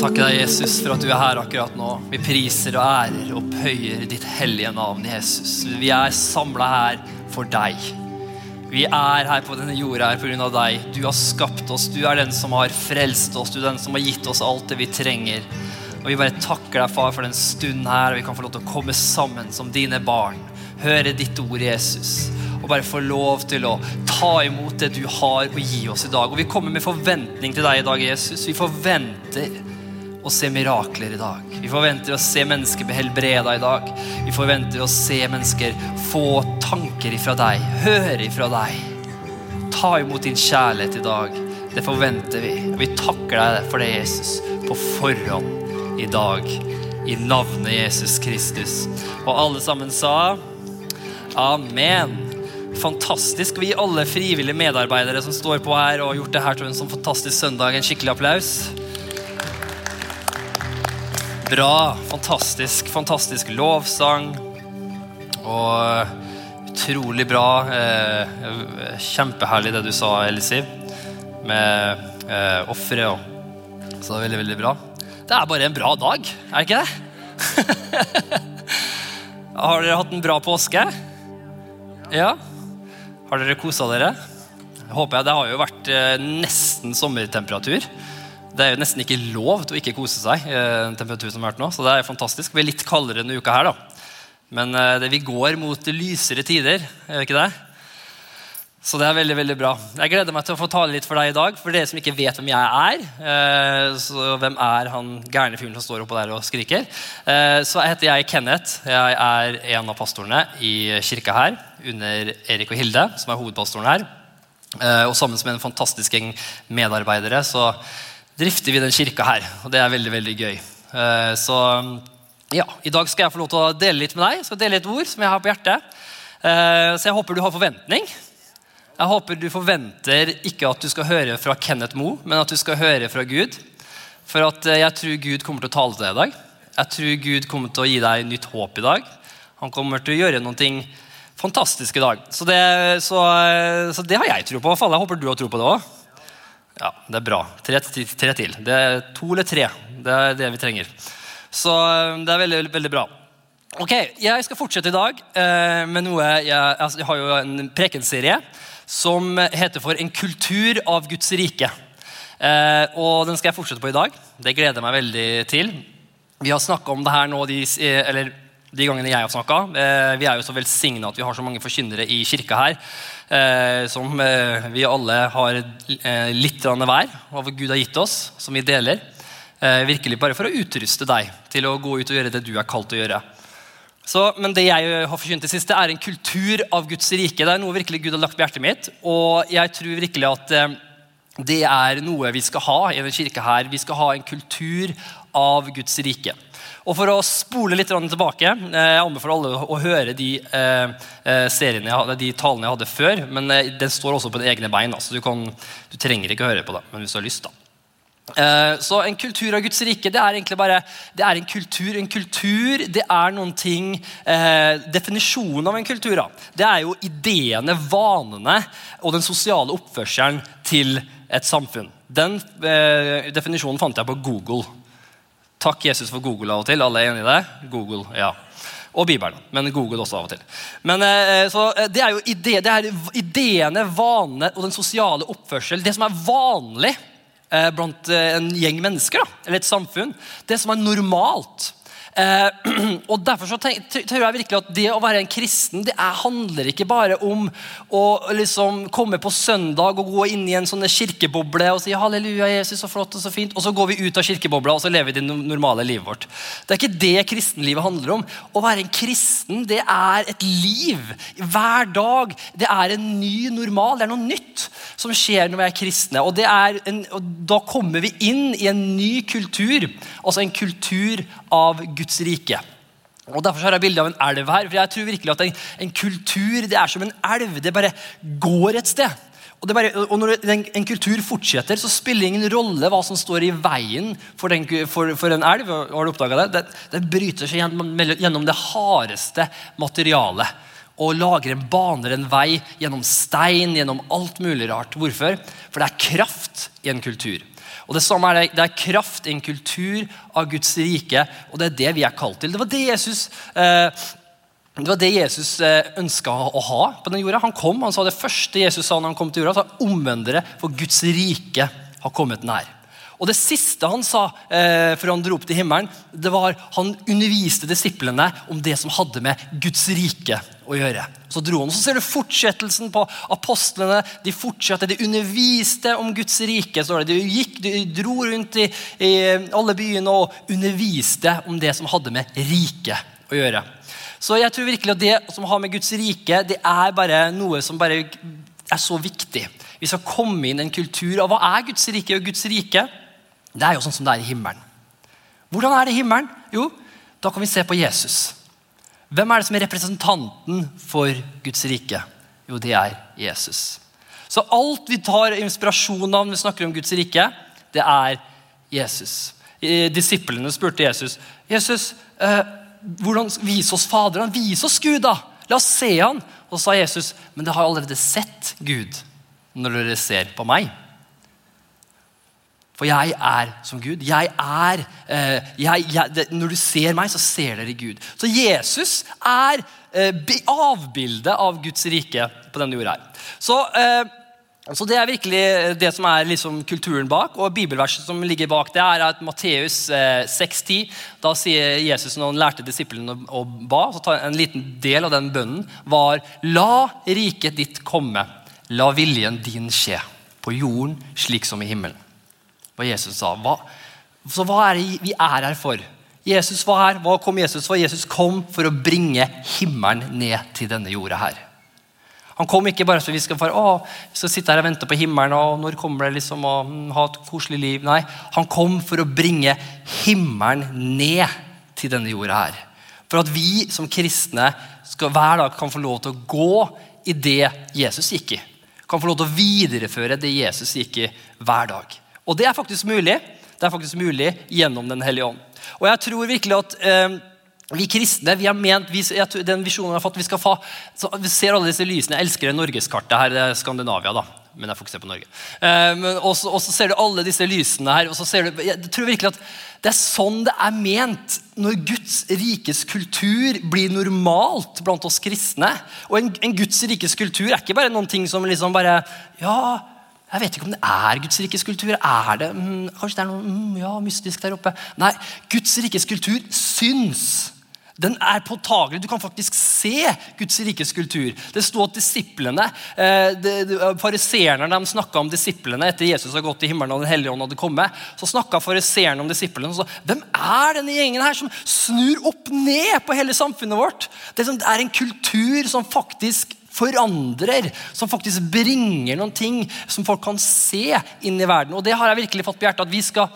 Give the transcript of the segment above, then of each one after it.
takker deg, Jesus, for at du er her akkurat nå. Vi priser og ærer og opphøyer ditt hellige navn, Jesus. Vi er samla her for deg. Vi er her på denne jorda her pga. deg. Du har skapt oss. Du er den som har frelst oss. Du er den som har gitt oss alt det vi trenger. Og Vi bare takker deg, far, for den stunden her, og vi kan få lov til å komme sammen som dine barn. Høre ditt ord, Jesus. Og bare få lov til å ta imot det du har å gi oss i dag. Og vi kommer med forventning til deg i dag, Jesus. Vi forventer å se mirakler i dag. Vi forventer å se mennesker bli helbreda i dag. Vi forventer å se mennesker få tanker ifra deg, høre ifra deg. Ta imot din kjærlighet i dag. Det forventer vi. Vi takker deg for det, Jesus, på forhånd i dag. I navnet Jesus Kristus. Og alle sammen sa amen. Fantastisk. Vi alle frivillige medarbeidere som står på her og har gjort det her til en sånn fantastisk søndag, en skikkelig applaus. Bra. Fantastisk. Fantastisk lovsang. Og utrolig bra. Eh, kjempeherlig det du sa, Elisiv, med eh, offeret. Så det er veldig, veldig bra. Det er bare en bra dag, er det ikke det? Har dere hatt en bra påske? Ja? Har dere kosa dere? Håper jeg. Det har jo vært eh, nesten sommertemperatur. Det er jo nesten ikke lov til å ikke kose seg. Eh, temperaturen som har vært nå, så det er fantastisk. Det blir litt kaldere denne uka her, da. Men eh, det, vi går mot lysere tider, er det ikke det? Så det er veldig veldig bra. Jeg gleder meg til å få tale litt for deg i dag. For dere som ikke vet hvem jeg er, eh, så hvem er han gærne fyren som står oppå der og skriker? Eh, så heter jeg Kenneth. Jeg er en av pastorene i kirka her under Erik og Hilde, som er hovedpastoren her. Og sammen med en fantastisk gjeng medarbeidere så drifter vi den kirka her. Og det er veldig, veldig gøy. Så ja, i dag skal jeg få lov til å dele litt med deg. Jeg skal dele et ord som jeg har på hjertet. Så jeg håper du har forventning. Jeg håper du forventer ikke at du skal høre fra Kenneth Moe, men at du skal høre fra Gud. For at eh, jeg tror Gud kommer til å tale til deg i dag. Jeg tror Gud kommer til å gi deg nytt håp i dag. Han kommer til å gjøre noe fantastisk i dag. Så det, så, eh, så det har jeg tro på. Jeg håper du har tro på det òg. Ja, det er bra. Tre, tre, til. Det er To eller tre. Det er det vi trenger. Så eh, det er veldig, veldig bra. Ok, Jeg skal fortsette i dag med noe Jeg, altså, jeg har jo en prekenserie som heter for 'En kultur av Guds rike'. Eh, og Den skal jeg fortsette på i dag. Det gleder jeg meg veldig til. Vi har snakka om det her nå de, eller de gangene jeg har snakka. Eh, vi er jo så velsigna at vi har så mange forkynnere i kirka her. Eh, som eh, vi alle har litt hver av Gud har gitt oss, som vi deler. Virkelig bare for å utruste deg til å gå ut og gjøre det du er kalt til å gjøre. Så, men det jeg har forkynt det siste, er en kultur av Guds rike. Det er noe virkelig Gud har lagt på hjertet mitt. Og jeg tror virkelig at det er noe vi skal ha i denne kirka her. Vi skal ha en kultur av Guds rike. Og For å spole litt tilbake eh, Jeg anbefaler alle å høre de, eh, eh seriene de talene jeg hadde før. Men den står også på egne bein. så du, kan, du trenger ikke å høre på det, men hvis du har lyst. da. Så en kultur av Guds rike det er egentlig bare det er en kultur. En kultur det er noen ting Definisjonen av en kultur det er jo ideene, vanene og den sosiale oppførselen til et samfunn. Den definisjonen fant jeg på Google. Takk Jesus for Google av og til. Alle er enig i det? Google, ja. Og Bibelen, men Google også av og til. Men, eh, så eh, Det er jo ide, det er ideene, vanene og den sosiale oppførsel. Det som er vanlig Eh, blant en gjeng mennesker, da, eller et samfunn. Det som er normalt. Eh, og Derfor så tror jeg virkelig at det å være en kristen det er, handler ikke bare om å liksom komme på søndag og gå inn i en sånn kirkeboble og si halleluja, Jesus, så flott og så fint, og så går vi ut av kirkebobla og så lever vi det normale livet vårt. Det er ikke det kristenlivet handler om. Å være en kristen det er et liv. Hver dag. Det er en ny normal. Det er noe nytt som skjer når vi er kristne. Og, er en, og da kommer vi inn i en ny kultur. Altså en kultur av Guds rike. Og Derfor har jeg bilde av en elv her. for jeg tror virkelig at En, en kultur det er som en elv. Det bare går et sted. Og, bare, og Når en, en, kultur fortsetter, så spiller det ingen rolle hva som står i veien for, den, for, for en elv. Har du det? Det, det bryter seg gjennom, gjennom det hardeste materialet. Og lager en baner en vei gjennom stein, gjennom alt mulig rart. Hvorfor? For det er kraft i en kultur. Og Det samme er det, det er kraft i en kultur av Guds rike, og det er det vi er kalt til. Det var det Jesus eh, Jesus eh, ønska å ha på den jorda. Han kom, han sa Det første Jesus sa når han kom til jorda, sa omvend for Guds rike har kommet nær. Og Det siste han sa eh, før han dro opp til himmelen, det var han underviste disiplene om det som hadde med Guds rike å gjøre. Så dro han, så ser du fortsettelsen på apostlene. De fortsatte, de underviste om Guds rike. Så de, gikk, de dro rundt i, i alle byene og underviste om det som hadde med riket å gjøre. Så jeg tror virkelig at det som har med Guds rike, det er bare noe som bare er så viktig. Vi skal komme inn i en kultur av hva er Guds rike og Guds rike. Det er jo sånn som det er i himmelen. Hvordan er det i himmelen? Jo, da kan vi se på Jesus. Hvem er det som er representanten for Guds rike? Jo, det er Jesus. Så alt vi tar inspirasjon av når vi snakker om Guds rike, det er Jesus. Disiplene spurte Jesus Jesus, eh, hvordan vis oss Faderen. Vis oss Gud, da! La oss se han. Og så sa Jesus, men dere har allerede sett Gud når dere ser på meg. For jeg er som Gud. Jeg er, eh, jeg, jeg, det, Når du ser meg, så ser dere Gud. Så Jesus er eh, avbildet av Guds rike på denne jorda. her. Så, eh, så Det er virkelig det som er liksom kulturen bak. og Bibelverset som ligger bak det, er at Matteus eh, 6,10. Da sier Jesus når han lærte disiplene å ba, så tar en liten del av den bønnen var La riket ditt komme. La viljen din skje. På jorden slik som i himmelen hva Jesus sa. Hva, så hva er det vi er her for? Jesus var her. Hva kom Jesus for? Jesus kom for å bringe himmelen ned til denne jorda her. Han kom ikke bare for vi skal, for, å, vi skal sitte her og vente på himmelen og når kommer det liksom å ha et koselig liv. Nei, han kom for å bringe himmelen ned til denne jorda her. For at vi som kristne skal, hver dag kan få lov til å gå i det Jesus gikk i. Kan få lov til å videreføre det Jesus gikk i hver dag. Og det er faktisk mulig. Det er faktisk mulig gjennom Den hellige ånd. Og jeg tror virkelig at eh, vi kristne vi har ment, vi, den visjonen vi har fått, vi skal få, vi ser alle disse lysene. Jeg elsker det norgeskartet her. det er Skandinavia, da. Men jeg fokuserer på Norge. Eh, og så ser du alle disse lysene her. og så ser du, Jeg tror virkelig at det er sånn det er ment når Guds rikes kultur blir normalt blant oss kristne. Og en, en Guds rikes kultur er ikke bare noen ting som liksom bare Ja, jeg vet ikke om det er Guds rikes kultur. Er det, mm, Kanskje det er noe mm, ja, mystisk der oppe. Nei, Guds rikes kultur syns. Den er påtagelig. Du kan faktisk se Guds rikes kultur. Det sto at disiplene, eh, Fariseerne de snakka om disiplene etter Jesus hadde gått i himmelen og Den hellige ånd hadde kommet. Så snakka fariseerne om disiplene og sa hvem er denne gjengen her som snur opp ned på hele samfunnet vårt? Det er en kultur som faktisk forandrer, som faktisk bringer noen ting som folk kan se inn i verden. Og det har jeg virkelig fått på hjertet, at vi, skal,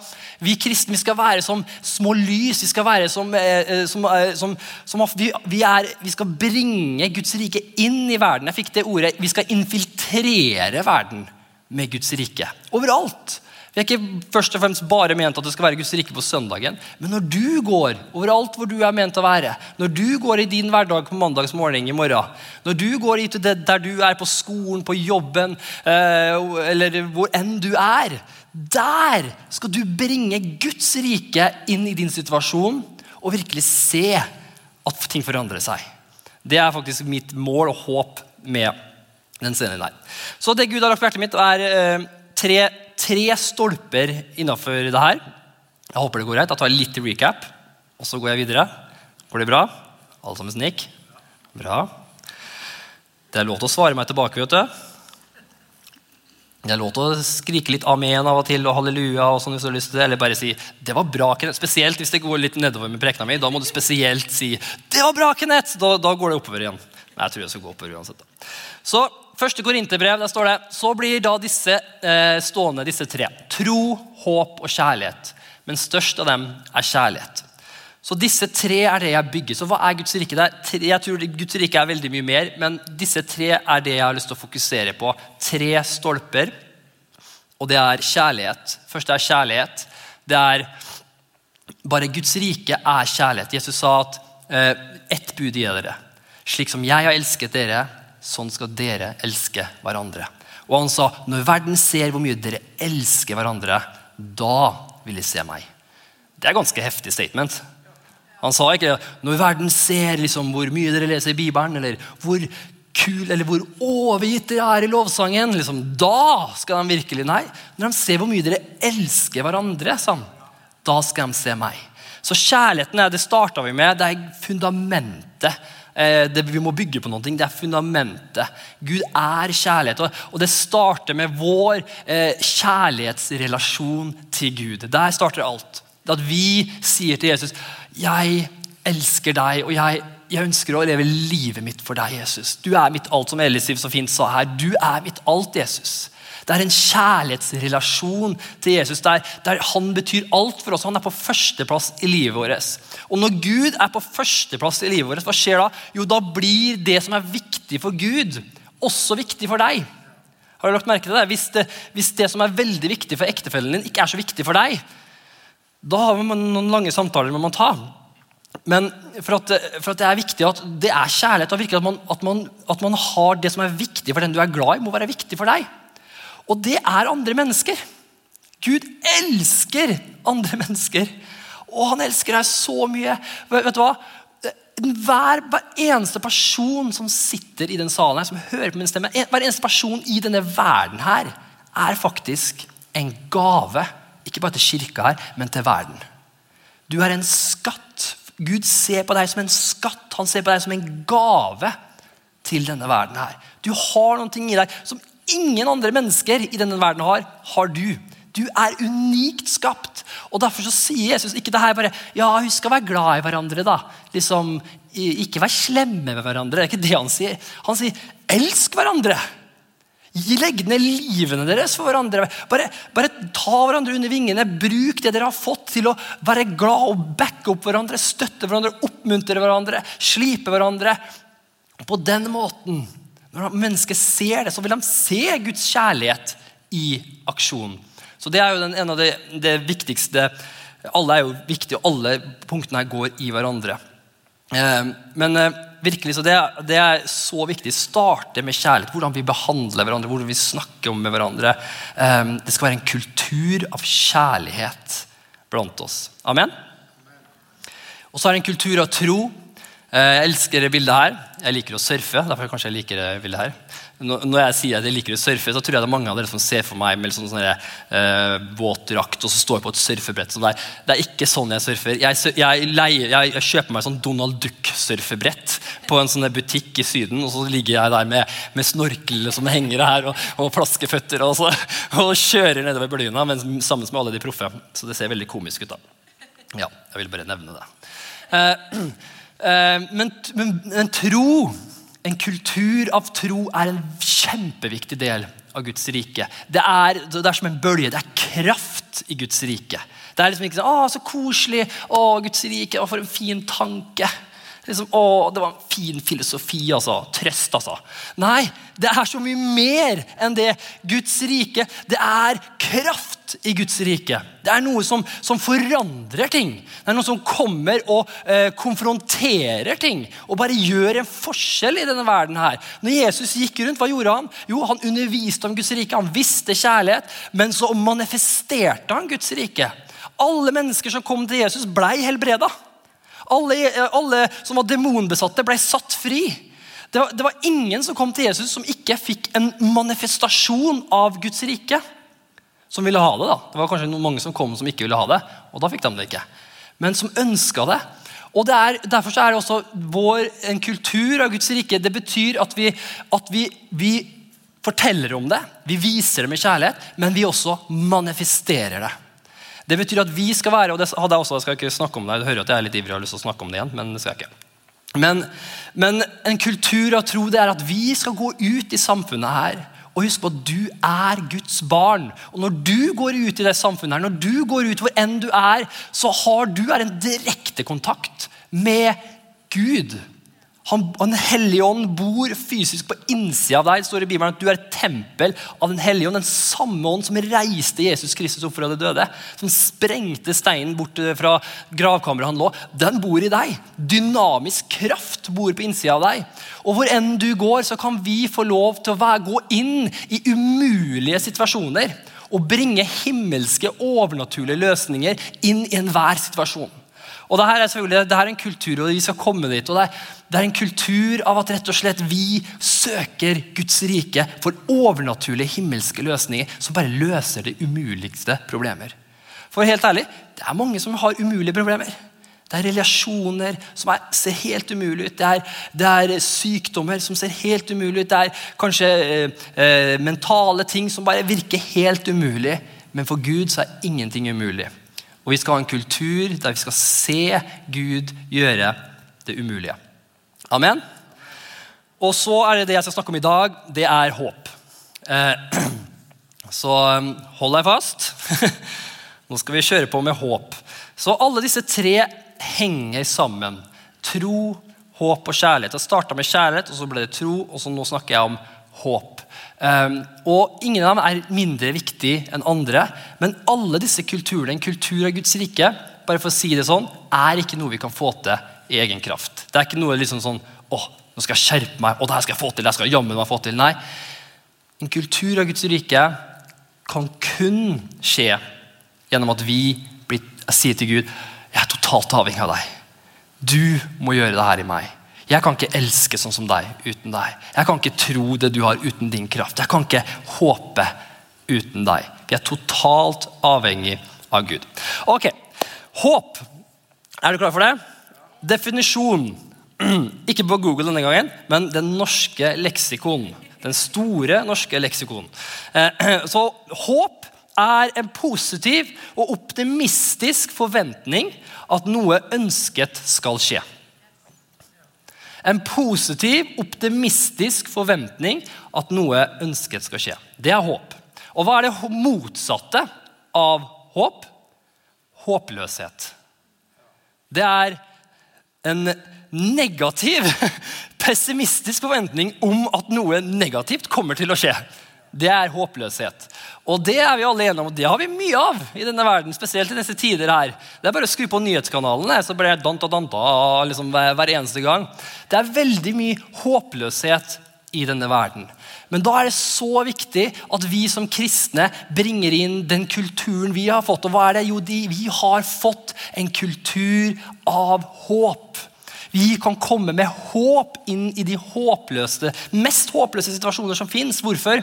vi kristne vi skal være som små lys. Vi skal være som, eh, eh, som, eh, som, som vi, vi, er, vi, skal bringe Guds rike inn i verden. Jeg fikk det ordet. Vi skal infiltrere verden med Guds rike. Overalt. Vi er ikke først og fremst bare ment at det skal være Guds rike på søndagen. Men når du går overalt hvor du er ment å være, når du går i din hverdag på mandags morgen i morgen, når du går hit der du er på skolen, på jobben, eh, eller hvor enn du er, der skal du bringe Guds rike inn i din situasjon og virkelig se at ting forandrer seg. Det er faktisk mitt mål og håp med den scenen der. Så det Gud har lagt på hjertet mitt, er tre tre tre stolper innafor det her. Jeg håper det går greit. Da tar jeg litt recap, og så går jeg videre. Går det bra? Alle sammen snik? Bra. Det er lov til å svare meg tilbake. vet du. Det er lov til å skrike litt amen av og til og halleluja. og sånn hvis du har lyst til det, Eller bare si 'det var bra', Kenneth. Spesielt hvis det går litt nedover med prekena mi. Da må du spesielt si 'det var bra', Kenneth. Da, da går det oppover igjen. Men jeg tror jeg skal gå oppover uansett. Så første Korinterbrev, der står det Så blir da disse eh, stående, disse tre. Tro, håp og kjærlighet. Men størst av dem er kjærlighet. Så disse tre er det jeg bygger. Så hva er Guds rike? der? Jeg tror Guds rike er veldig mye mer, men disse tre er det jeg har lyst til å fokusere på. Tre stolper. Og det er kjærlighet. Først er kjærlighet. Det er Bare Guds rike er kjærlighet. Jesus sa at eh, ett bud gir dere. Slik som jeg har elsket dere, sånn skal dere elske hverandre. Og han sa når verden ser hvor mye dere elsker hverandre, Da vil de se meg. Det er ganske heftig statement. Han sa ikke når verden ser liksom hvor mye dere leser i Bibelen, eller hvor kul, eller hvor overgitt dere er i lovsangen. Liksom, da skal de virkelig Nei. Når de ser hvor mye dere elsker hverandre, sånn, da skal de se meg. Så kjærligheten er, det starta vi med. Det er fundamentet. Eh, det, vi må bygge på noe. Det er fundamentet. Gud er kjærlighet. Og, det starter med vår eh, kjærlighetsrelasjon til Gud. Der starter alt. Det At vi sier til Jesus 'Jeg elsker deg, og jeg, jeg, ønsker å leve livet mitt for deg, Jesus'. Du er mitt alt, som Elisiv så fint sa her. Du er mitt alt, Jesus. Det er en kjærlighetsrelasjon til Jesus der, der, han betyr alt for oss. Han er på førsteplass i livet vårt. Og når Gud er på førsteplass i livet vårt, hva skjer da? Jo, da blir det som er viktig for Gud, også viktig for deg. Har du lagt merke til det? Hvis det, hvis det som er veldig viktig for ektefellen din, ikke er så viktig for deg, da har man noen lange samtaler man må ta. Men for at, for at, det er viktig at det er kjærlighet at man, at, man, at man har det som er viktig for den du er glad i, må være viktig for deg. Og det er andre mennesker. Gud elsker andre mennesker. Og han elsker deg så mye. Vet du hva? Hver, hver, eneste person som sitter i den salen her, som hører på min stemme, hver eneste person i denne verden her, er faktisk en gave ikke bare til kirka her, men til verden. Du er en skatt. Gud ser på deg som en skatt. Han ser på deg som en gave til denne verden her. Du har noe i deg som ingen andre mennesker i denne verden har. Har du. Du er unikt skapt. Og Derfor så sier Jesus ikke det her bare ja, husk å være glad i hverandre. da. Liksom, Ikke vær slemme med hverandre. Det er ikke det han sier. Han sier elsk hverandre. Legg ned livene deres for hverandre. Bare, bare, ta hverandre under vingene. Bruk det dere har fått til å være glad og backe opp hverandre, støtte hverandre, oppmuntre hverandre, slipe hverandre. På den måten, når mennesker ser det, så vil de se Guds kjærlighet i aksjon. Så Det er jo den, en av det, det, viktigste. Alle er jo viktige, og alle punktene her går i hverandre. Eh, men eh, virkelig, så det, det, er så viktig. Starte med kjærlighet. Hvordan vi behandler hverandre, hvordan vi snakker om med hverandre. Eh, det skal være en kultur av kjærlighet blant oss. Amen? Og så er det en kultur av tro. Jeg elsker det bildet her. Jeg liker å surfe. derfor kanskje jeg liker det bildet her. Når jeg sier at jeg liker å surfe, så tror jeg det er mange av dere som ser for meg med sånn, sånn uh, våtdrakt og så står jeg på et surfebrett. Sånn det er ikke sånn jeg surfer. Jeg, jeg, leier, jeg, jeg kjøper meg sånn Donald Duck-surfebrett på en sånn butikk i Syden. Og så ligger jeg der med, med snorkel som henger her, og, og plaskeføtter, og, så, og kjører nedover bølgene sammen med alle de proffe. Så det ser veldig komisk ut. da. Ja, jeg vil bare nevne det. Uh, men, men, men tro en kultur av tro er en kjempeviktig del av Guds rike. Det er, det er, som en bølge. Det er kraft i Guds rike. Det er liksom ikke sånn 'Å, så koselig. Å, Guds rike. Å, for en fin tanke.' Liksom, å, det var en fin filosofi, altså. Trøst, altså. Nei, det er så mye mer enn det. Guds rike, det er kraft i Guds rike. Det er noe som, som forandrer ting. Det er noe som kommer og eh, konfronterer ting. Og bare gjør en forskjell i denne verden her. Når Jesus gikk rundt, hva gjorde han? Jo, Han underviste om Guds rike. Han visste kjærlighet, men så manifesterte han Guds rike. Alle mennesker som kom til Jesus, blei helbreda. Alle, alle som var demonbesatte, ble satt fri. Det var, det var, ingen som kom til Jesus som ikke fikk en manifestasjon av Guds rike. Som ville ha det. da. Det var kanskje mange som kom som ikke ville ha det, og da fikk de det ikke. Men som ønska det. Og det er, Derfor er det også vår, en kultur av Guds rike. Det betyr at, vi, at vi, vi forteller om det, vi viser det med kjærlighet, men vi også manifesterer det. Det betyr at vi skal være og det hadde jeg også, jeg skal ikke snakke om det, du hører at jeg er litt ivrig og har lyst til å snakke om det igjen, men det skal jeg ikke. Men, men en kultur av tro det er at vi skal gå ut i samfunnet her og husk på at du er Guds barn. Og Når du går ut i det samfunnet, her, når du går ut hvor enn du er, så har du er en direkte kontakt med Gud. Han, Den hellige ånd bor fysisk på innsida av deg. Det står i Bibelen at Du er et tempel av Den hellige ånd. Den samme ånd som reiste Jesus Kristus opp fra de døde. Som sprengte steinen bort fra gravkammeret han lå. Den bor i deg. Dynamisk kraft bor på innsida av deg. Og hvor enn du går, så kan vi få lov til å gå inn i umulige situasjoner. Og bringe himmelske, overnaturlige løsninger inn i enhver situasjon. Og det her er selvfølgelig, det her er en kultur, og vi skal komme dit. og det er, det er en kultur av at rett og slett vi søker Guds rike for overnaturlige himmelske løsninger som bare løser de umuligste problemer. For helt ærlig, det er mange som har umulige problemer. Det er relasjoner som er, ser helt umulig ut. Det er, det er, sykdommer som ser helt umulig ut. Det er kanskje eh, eh, mentale ting som bare virker helt umulig. Men for Gud så er ingenting umulig. Og vi skal ha en kultur der vi skal se Gud gjøre det umulige. Amen. Og så er det det jeg skal snakke om i dag. Det er håp. Eh, så um, hold deg fast. Nå skal vi kjøre på med håp. Så alle disse tre henger sammen. Tro, håp og kjærlighet. Jeg starta med kjærlighet, og så ble det tro, og så nå snakker jeg om håp. Um, og Ingen av dem er mindre viktig enn andre, men alle disse kulturene, en kultur av Guds rike, bare for å si det sånn, er ikke noe vi kan få til i egen kraft. Det er ikke noe liksom sånn å, nå skal jeg skjerpe meg, og det her skal jeg få til. det skal jeg jammen meg få til. Nei, en kultur av Guds rike kan kun skje gjennom at vi blir, sier til Gud jeg er totalt avhengig av deg. Du må gjøre det her i meg. Jeg kan ikke elske sånn som deg uten deg. Jeg kan ikke tro det du har uten din kraft. Jeg kan ikke håpe uten deg. Vi er totalt avhengig av Gud. Ok, Håp. Er du klar for det? Definisjon. Ikke på Google denne gangen, men Den norske leksikon. Den store norske leksikon. Eh, så håp er en positiv og optimistisk forventning at noe ønsket skal skje. En positiv, optimistisk forventning at noe ønsket skal skje. Det er håp. Og hva er det motsatte av håp? Håpløshet. Det er en negativ, pessimistisk forventning om at noe negativt kommer til å skje det er håpløshet. Og det er vi alle enige om, og det har vi mye av i denne verden. spesielt i disse tider her. Det er bare å skru på nyhetskanalene, så blir det danta, danta liksom hver, hver eneste gang. Det er veldig mye håpløshet i denne verden. Men da er det så viktig at vi som kristne bringer inn den kulturen vi har fått. Og hva er det? Jo, de, vi har fått en kultur av håp. Vi kan komme med håp inn i de håpløse, mest håpløse situasjoner som fins. Hvorfor?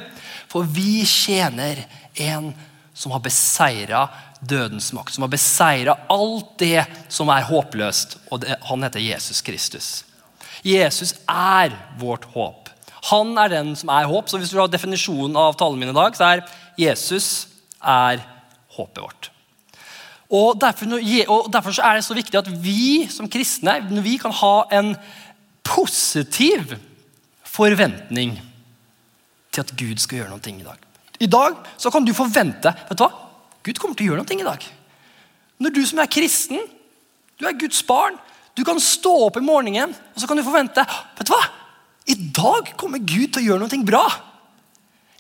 For vi tjener en som har beseira dødens makt. Som har beseira alt det som er håpløst. Og det, han heter Jesus Kristus. Jesus er vårt håp. Han er den som er håp. Så hvis du har definisjonen av talen min i dag, så er Jesus er håpet vårt. Og derfor, og derfor, er det så viktig at vi som kristne når vi kan ha en positiv forventning til at Gud skal gjøre noe i dag. I dag så kan du forvente vet du hva? Gud kommer til å gjøre noe i dag. Når du som er kristen, du er Guds barn, du kan stå opp i morgenen og så kan du forvente vet du hva? I dag kommer Gud til å gjøre noe bra.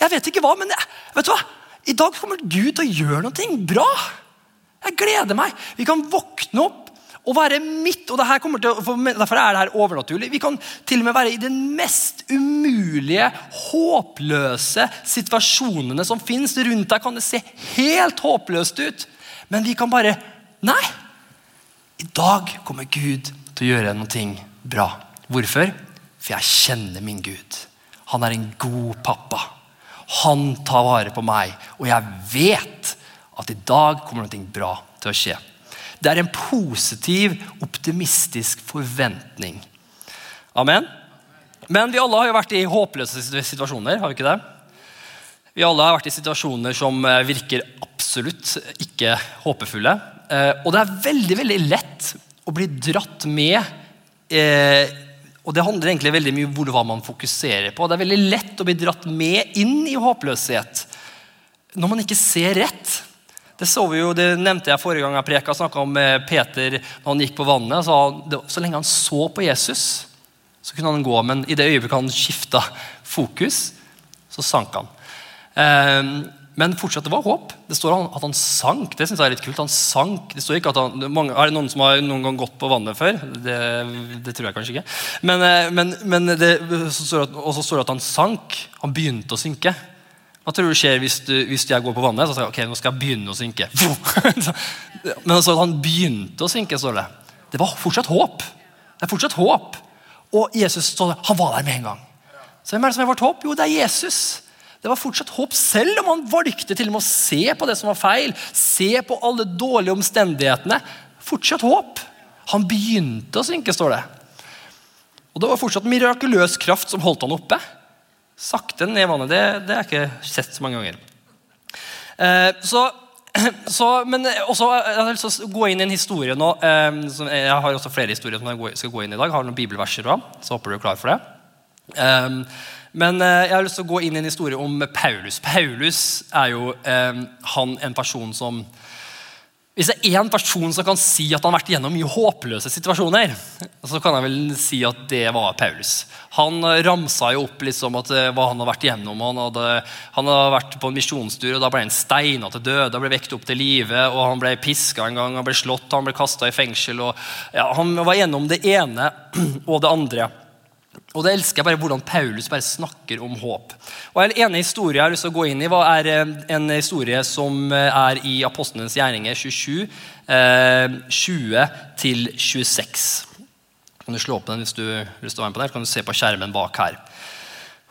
Jeg vet ikke hva, men vet du hva? i dag kommer Gud til å gjøre noe bra. Jeg gleder meg. Vi kan våkne opp og være midt og til, Derfor er det her overnaturlig. Vi kan til og med være i den mest umulige, håpløse situasjonene som fins. Rundt deg kan det se helt håpløst ut. Men vi kan bare Nei! I dag kommer Gud til å gjøre noe bra. Hvorfor? For jeg kjenner min Gud. Han er en god pappa. Han tar vare på meg, og jeg vet at i dag kommer noe bra til å skje. Det er en positiv, optimistisk forventning. Amen. Men vi alle har jo vært i håpløse situasjoner. har vi ikke det? Vi alle har vært i situasjoner som eh, virker absolutt ikke håpefulle. Eh, og det er veldig veldig lett å bli dratt med eh, Og det handler egentlig veldig mye om hva man fokuserer på. Det er veldig lett å bli dratt med inn i håpløshet når man ikke ser rett. Det så vi jo, det nevnte jeg forrige gang jeg preka, snakka om eh, Peter når han gikk på vannet. Så, så lenge han så på Jesus, så kunne han gå. Men i det øyeblikket han skifta fokus, så sank han. Eh, men fortsatt, det var håp. Det står at han sank. Det synes jeg er litt kult. Han sank. Det står ikke at han, Er det noen som har noen gang gått på vannet før? Det, det tror jeg kanskje ikke. Men, eh, men, men det, og så står det at han sank. Han begynte å synke. Hva tror du skjer hvis, du, hvis jeg går på vannet? Så sier jeg, ok, nå skal jeg begynne å synke. Men altså, han begynte å synke, står det. Det var fortsatt håp. Det er fortsatt håp. Og Jesus står, han var der med en gang. Så hvem er det som er vårt håp? Jo, det er Jesus. Det var fortsatt håp, selv om han valgte til og med å se på det som var feil. Se på alle dårlige omstendighetene. Fortsatt håp. Han begynte å synke, står det. Og det var fortsatt mirakuløs kraft som holdt han oppe. Sakte ned vannet. Det, det er ikke sett så mange ganger. Eh, så, så, men også, Jeg har lyst til å gå inn i en historie nå. Eh, jeg har også flere historier som jeg skal gå inn i dag. Jeg har noen bibelverser òg, så håper du er klar for det. Eh, men eh, jeg har lyst til å gå inn i en historie om Paulus. Paulus er jo eh, han en person som hvis det er én person som kan si at han har vært gjennom mye håpløse situasjoner, så kan jeg vel si at det var Paulus. Han ramsa jo opp liksom at eh, hva han har vært gjennom. Han hadde, han hadde vært på en misjonstur, og da ble han steina til døde. ble vekt opp til live, og Han ble piska en gang, han ble slått, han ble kasta i fengsel. Og, ja, han var gjennom det ene og det andre. Og det elsker jeg bare hvordan Paulus bare snakker om håp. Og En ene historie jeg har lyst til å gå inn i, er eh, en historie som eh, er i Apostlenes gjerninger 27, 20-26. Kan du slå opp den hvis du har lyst til å være med på den? Kan du se på skjermen bak her.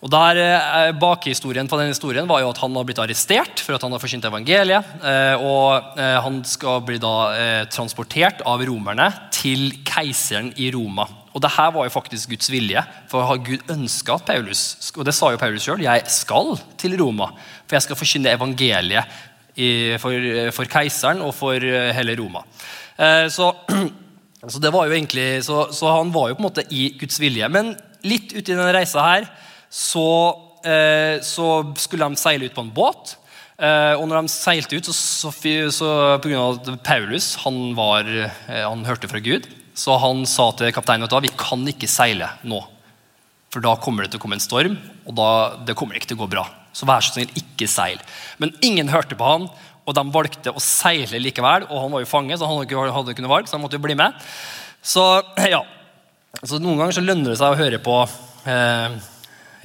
Og der, eh, Bakhistorien på den historien var jo at han har blitt arrestert for at han har forkynt evangeliet. og Han skal bli da transportert av romerne til keiseren i Roma. Og det her var jo faktisk Guds vilje. For har Gud ønska at Paulus og det sa jo Paulus selv, jeg skal til Roma, for jeg skal forkynne evangeliet for, for, keiseren og for eh, hele Roma. Eh, så, så, det var jo egentlig, så, så, han var jo på en måte i Guds vilje. Men litt uti denne reisa her så, eh, så skulle de seile ut på en båt. Og når de seilte ut, så, så, så pga. at Paulus han, var, han hørte fra Gud, så han sa til kapteinen at vi kan ikke seile nå. For da kommer det til å komme en storm, og da, det kommer ikke til å gå bra. Så vær så snill, ikke seil. Men ingen hørte på han, og de valgte å seile likevel. Og han var jo fange, så han hadde ikke, kunnet valg, så han måtte jo bli med. Så ja, så Noen ganger så lønner det seg å høre på eh,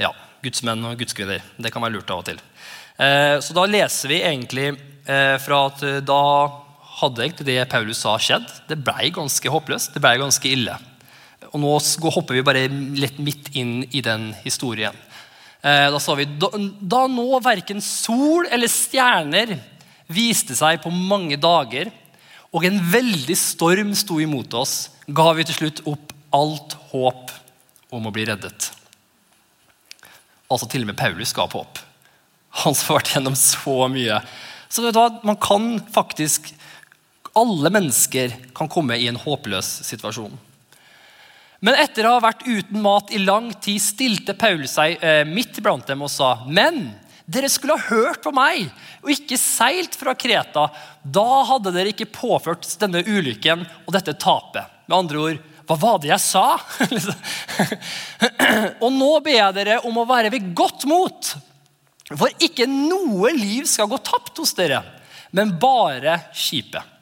ja, gudsmenn og gudskvinner. Det kan være lurt av og til. Eh, så da leser vi egentlig eh, fra at da hadde egentlig det Paulus sa, skjedd. Det ble ganske håpløst. Det ble ganske ille. Og Nå hopper vi bare litt midt inn i den historien. Eh, da sa vi da, da nå verken sol eller stjerner viste seg på mange dager, og en veldig storm sto imot oss, ga vi til slutt opp alt håp om å bli reddet. Altså til og med Paulus ga opp håp. Han som har vært gjennom så mye. Så vet du hva, Man kan faktisk alle mennesker kan komme i en håpløs situasjon. Men etter å ha vært uten mat i lang tid stilte Paul seg eh, midt blant dem og sa.: Men dere skulle ha hørt på meg og ikke seilt fra Kreta. Da hadde dere ikke påført denne ulykken og dette tapet. Med andre ord, hva var det jeg sa? og nå ber jeg dere om å være ved godt mot. For ikke noe liv skal gå tapt hos dere, men bare skipet.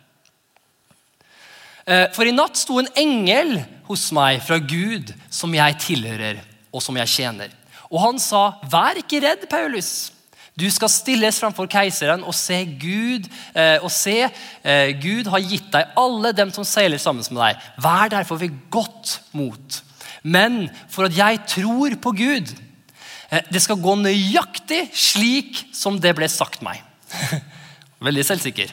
Eh, for i natt sto en engel hos meg fra Gud, som jeg tilhører og som jeg tjener. Og han sa, 'Vær ikke redd, Paulus.' Du skal stilles framfor keiseren og se Gud eh, og se eh, Gud har gitt deg alle dem som seiler sammen med deg. Vær derfor ved godt mot. Men for at jeg tror på Gud, det skal gå nøyaktig slik som det ble sagt meg. Veldig selvsikker.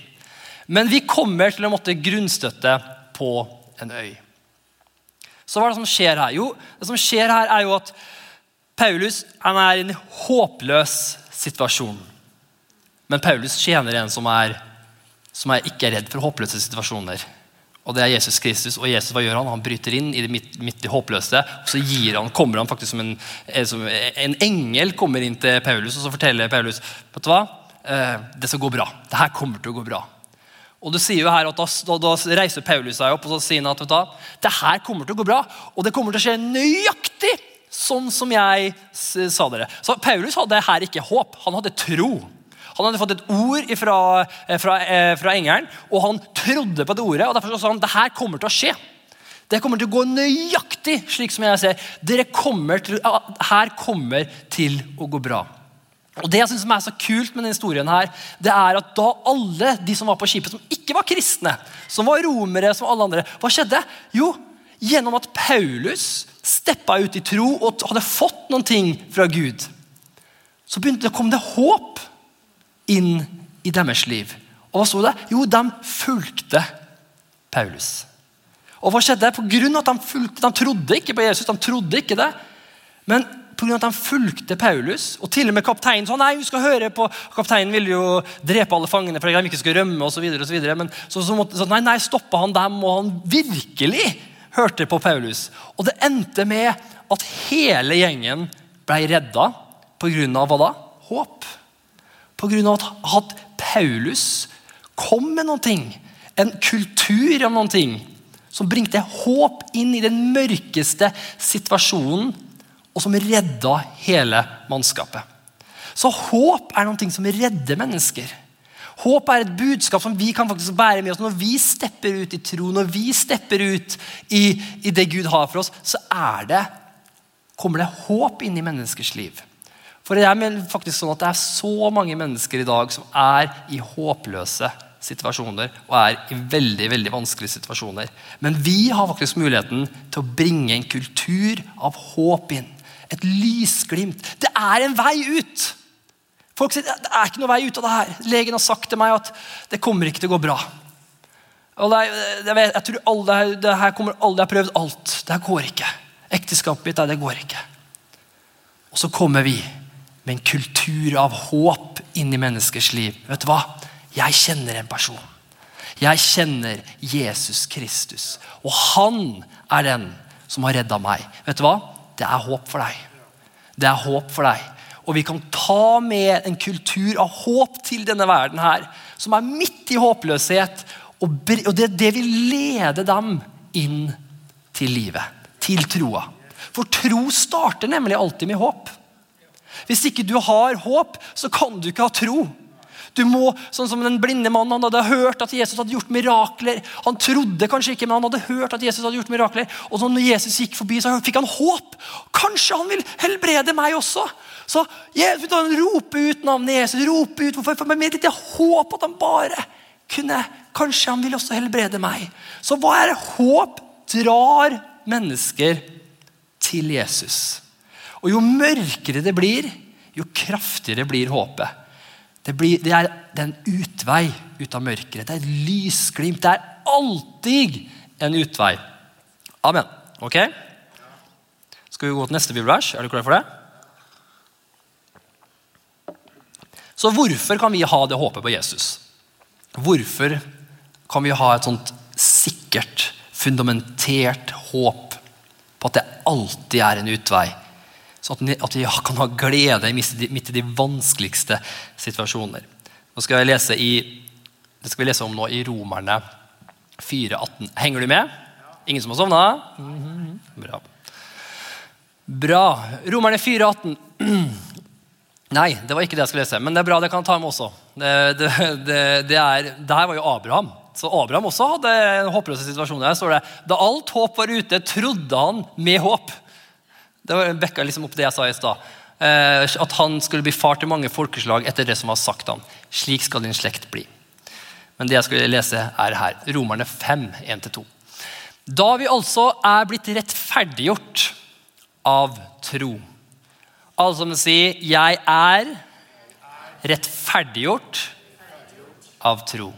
Men vi kommer til å måtte grunnstøtte på en øy. Så hva er det som skjer her? Jo, det som skjer her er jo at Paulus er i en håpløs situasjon. Men Paulus tjener en som, er, som er ikke er redd for håpløse situasjoner. Og det er Jesus Kristus. Og Jesus hva gjør han? Han bryter inn i det midt, midt i håpløse. Og så gir han, kommer han faktisk som en, som en engel kommer inn til Paulus og så forteller Paulus vet du hva? Eh, det skal gå bra. Det her kommer til å gå bra. Og du sier jo her at da, da, reiser Paulus seg opp og så sier han at da, det her kommer til å gå bra. Og det kommer til å skje nøyaktig sånn som jeg sa dere. Så Paulus hadde her ikke håp, han hadde tro. Han hadde fått et ord fra, eh, fra, eh, fra engelen, og han trodde på det ordet. og Derfor sa han det her kommer til å skje. Det kommer til å gå nøyaktig slik som jeg ser. Dere kommer til, her kommer til å gå bra. Og det jeg synes som er så kult med denne historien, her, det er at da alle de som var på skipet, som ikke var kristne, som var romere, som alle andre, hva skjedde? Jo, gjennom at Paulus steppa ut i tro og hadde fått noen ting fra Gud, så begynte det, kom det håp inn i deres liv. Og hva sto det? Jo, de fulgte Paulus. Og hva skjedde? På grunn av at de, fulgte, de trodde ikke på Jesus, de trodde ikke det. Men pga. at de fulgte Paulus, og til og med kapteinen sa nei, vi skal høre på Kapteinen ville jo drepe alle fangene for at de ikke skulle rømme osv. Men så, så måtte så, nei, nei, stoppa han dem, og han virkelig hørte på Paulus. Og det endte med at hele gjengen ble redda pga. hva da? Håp. Pga. at Paulus kom med noen ting. En kultur av noen ting som bringte håp inn i den mørkeste situasjonen, og som redda hele mannskapet. Så håp er noe som redder mennesker. Håp er et budskap som vi kan faktisk bære med oss. Når vi stepper ut i tro, når vi stepper ut i, i det Gud har for oss, så det, kommer det håp inn i menneskers liv. For det er faktisk sånn at det er så mange mennesker i dag som er i håpløse situasjoner og er i veldig veldig vanskelige situasjoner. Men vi har faktisk muligheten til å bringe en kultur av håp inn. Et lysglimt. Det er en vei ut! Folk sier det er ikke noe vei ut av det her. Legen har sagt til meg at det kommer ikke til å gå bra. Det, jeg, vet, jeg tror alle, det her kommer alle, Jeg har prøvd alt. Det her går ikke. Ekteskapet mitt, det går ikke. Og så kommer vi med en kultur av håp inn i menneskers liv. Vet du hva? Jeg kjenner en person. Jeg kjenner Jesus Kristus. Og han er den som har redda meg. Vet du hva? Det er håp for deg. Det er håp for deg. Og vi kan ta med en kultur av håp til denne verden her, som er midt i håpløshet. Og det, det vil lede dem inn til livet, til troa. For tro starter nemlig alltid med håp. Hvis ikke du har håp, så kan du ikke ha tro. Du må, sånn som Den blinde mannen han hadde hørt at Jesus hadde gjort mirakler. Han trodde kanskje ikke, men han hadde hørt at Jesus hadde gjort mirakler. Og så når Jesus gikk forbi, så fikk han håp. Kanskje han vil helbrede meg også. Så Jesus, han roper ut navnet Jesus. roper ut, hvorfor? For med litt håp at han bare kunne Kanskje han vil også helbrede meg. Så hva er? Håp drar mennesker til Jesus. Og jo mørkere det blir, jo kraftigere blir håpet. Det, blir, det, er, det, er, en utvei ut av mørket. Det er et lysglimt. Det er alltid en utvei. Amen. Ok? Skal vi gå til neste bibelvers? Er du klar for det? Så hvorfor kan vi ha det håpet på Jesus? Hvorfor kan vi ha et sånt sikkert, fundamentert håp på at det alltid er en utvei så at vi kan ha glede midt i de vanskeligste situasjoner. Nå skal jeg lese i, det skal vi lese om nå i Romerne 4,18. Henger du med? Ingen som har sovna? Bra. Bra. Romerne 4,18. Nei, det var ikke det jeg skulle lese. Men det er bra, det kan jeg ta med også. Det, det, det, det, er, her var jo Abraham. Så Abraham også hadde en håpløse situasjon. Der står det da alt håp var ute, trodde han med håp. Det vekka liksom opp det jeg sa i stad. Eh, at han skulle bli far til mange folkeslag etter det som var sagt ham. Slik skal din slekt bli. Men det jeg skulle lese, er her. Romerne 5, 1-2. Da vi altså er blitt rettferdiggjort av tro. Altså må si 'jeg er rettferdiggjort av tro'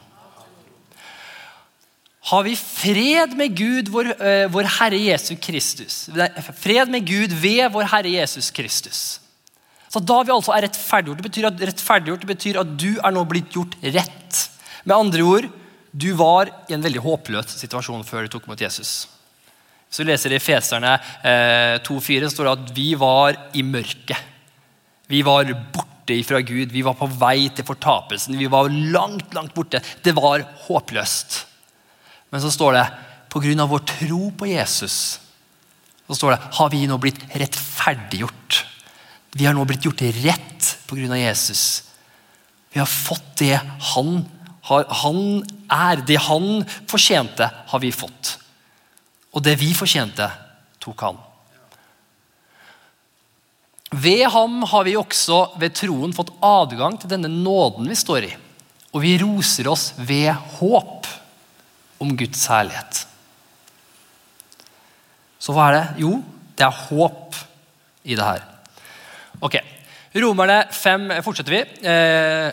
har vi fred med Gud, vår, uh, vår, Herre Jesus Kristus. Fred med Gud ved vår Herre Jesus Kristus. Så Da vi altså er rettferdiggjort, det betyr at, rettferdiggjort, det betyr at du er nå blitt gjort rett. Med andre ord, du var i en veldig håpløs situasjon før du tok mot Jesus. Hvis du leser i Feserne eh, 2,4, står det at vi var i mørket. Vi var borte fra Gud. Vi var på vei til fortapelsen. Vi var langt, langt borte. Det var håpløst. Men så står det pga. vår tro på Jesus så står det, har vi nå blitt rettferdiggjort. Vi har nå blitt gjort rett pga. Jesus. Vi har fått det han, har, han er. Det han fortjente, har vi fått. Og det vi fortjente, tok han. Ved ham har vi også ved troen fått adgang til denne nåden vi står i. Og vi roser oss ved håp om Guds herlighet. Så hva er det? Jo, det er håp i det her. Ok, Romerne 5 fortsetter vi. Eh,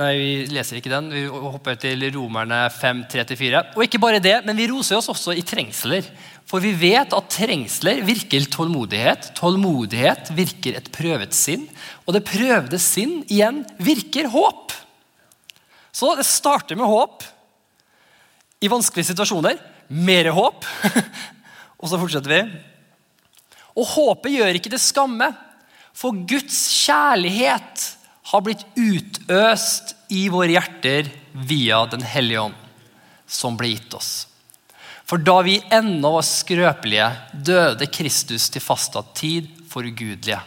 nei, vi leser ikke den. Vi hopper til Romerne 5, 3-4. Og ikke bare det, men vi roser oss også i trengsler. For vi vet at trengsler virker tålmodighet. Tålmodighet virker et prøvet sinn. Og det prøvde sinn igjen virker håp. Så det starter med håp i vanskelige situasjoner. Mer håp. Og så fortsetter vi. Og håpet gjør ikke det skamme, for Guds kjærlighet har blitt utøst i våre hjerter via Den hellige ånd, som ble gitt oss. For da vi ennå var skrøpelige, døde Kristus til fastsatt tid for ugudelige.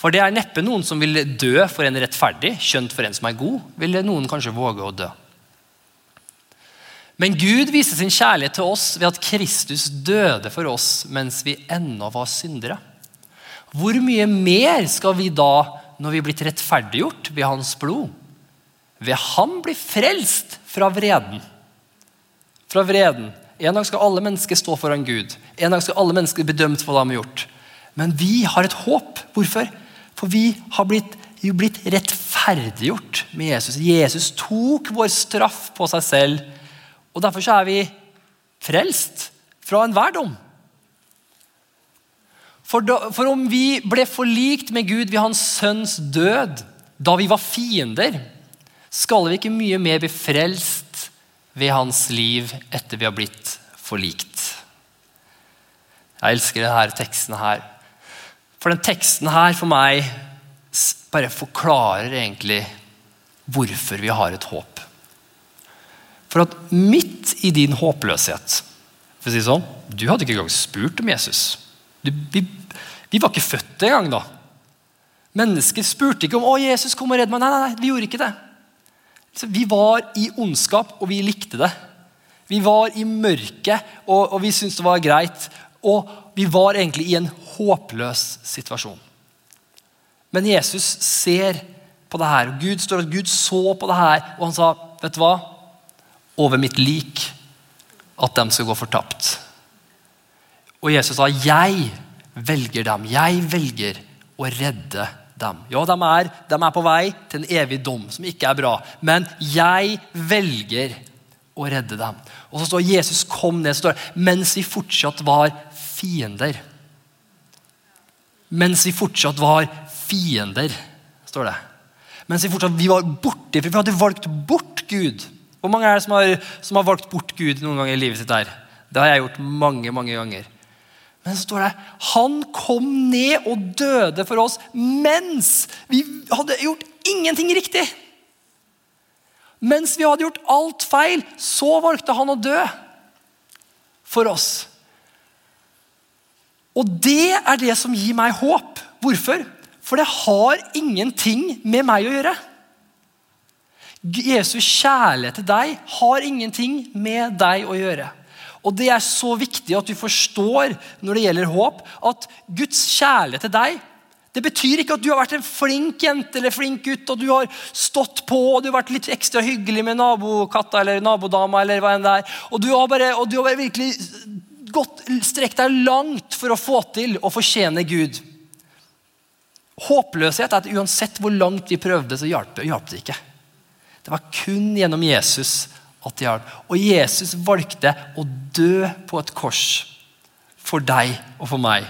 For det er neppe noen som vil dø for en rettferdig, skjønt for en som er god, ville noen kanskje våge å dø. Men Gud viste sin kjærlighet til oss ved at Kristus døde for oss mens vi ennå var syndere. Hvor mye mer skal vi da, når vi er blitt rettferdiggjort ved Hans blod, ved Han bli frelst fra vreden? Fra vreden. En dag skal alle mennesker stå foran Gud. En dag skal alle mennesker bedømt for hva de har gjort. Men vi har et håp. Hvorfor? For vi har blitt, blitt rettferdiggjort med Jesus. Jesus tok vår straff på seg selv og Derfor så er vi frelst fra enhver dom. For, da, for om vi ble forlikt med Gud ved Hans sønns død da vi var fiender, skal vi ikke mye mer bli frelst ved hans liv etter vi har blitt forlikt. Jeg elsker denne teksten her. For den teksten her for meg bare forklarer egentlig hvorfor vi har et håp. For at midt i din håpløshet for å si sånn, Du hadde ikke engang spurt om Jesus. Du, vi, vi, var ikke født engang da. Mennesker spurte ikke om å Jesus kom og redd meg. Nei, nei, nei, vi gjorde ikke det. Vi var i ondskap, og vi likte det. Vi var i mørket, og, og vi syntes det var greit. Og vi var egentlig i en håpløs situasjon. Men Jesus ser på det her. Gud står at Gud så på det her, og han sa, vet du hva? Over mitt lik at de skal gå fortapt. Og Jesus sa, 'Jeg velger dem. Jeg velger å redde dem.' Ja, de er, de er på vei til en evig dom, som ikke er bra. Men jeg velger å redde dem. Og så står Jesus kom ned, står mens vi fortsatt var fiender. Mens vi fortsatt var fiender, står det. Mens vi fortsatt vi var borte, for vi hadde valgt bort Gud. Hvor mange er det som har, som har valgt bort Gud noen ganger i livet sitt? der? Det har jeg gjort mange mange ganger. Men så står det han kom ned og døde for oss mens vi hadde gjort ingenting riktig. Mens vi hadde gjort alt feil, så valgte han å dø for oss. Og det er det som gir meg håp. Hvorfor? For det har ingenting med meg å gjøre. Jesus kjærlighet til deg har ingenting med deg å gjøre. Og Det er så viktig at du forstår når det gjelder håp, at Guds kjærlighet til deg det betyr ikke at du har vært en flink jente eller flink gutt og du har stått på og du har vært litt ekstra hyggelig med nabokatta eller nabodama. eller hva enn det er, Og du har, bare, og du har virkelig gått, strekt deg langt for å få til å fortjene Gud. Håpløshet er at uansett hvor langt vi prøvde, så hjalp det ikke. Det var kun gjennom Jesus at det hjalp. Og Jesus valgte å dø på et kors for deg og for meg.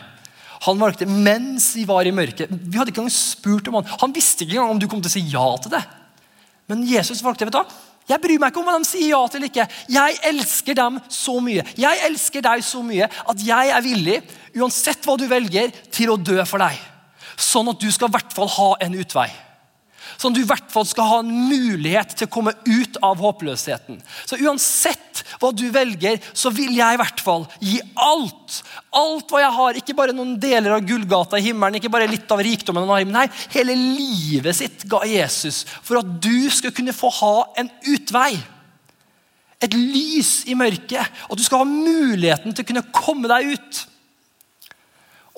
Han valgte mens vi var i mørket. Vi hadde ikke engang spurt om Han Han visste ikke engang om du kom til å si ja til det. Men Jesus valgte vet du, jeg bryr meg ikke om hva de sier ja til eller ikke. Jeg elsker dem så mye. Jeg elsker deg så mye at jeg er villig, uansett hva du velger, til å dø for deg. Sånn at du skal i hvert fall ha en utvei. Sånn at du i hvert fall skal ha en mulighet til å komme ut av håpløsheten. Så uansett hva du velger, så vil jeg i hvert fall gi alt. Alt hva jeg har. Ikke bare noen deler av gullgata i himmelen, ikke bare litt av rikdommen han har. Nei, hele livet sitt ga Jesus for at du skal kunne få ha en utvei. Et lys i mørket. Og du skal ha muligheten til å kunne komme deg ut.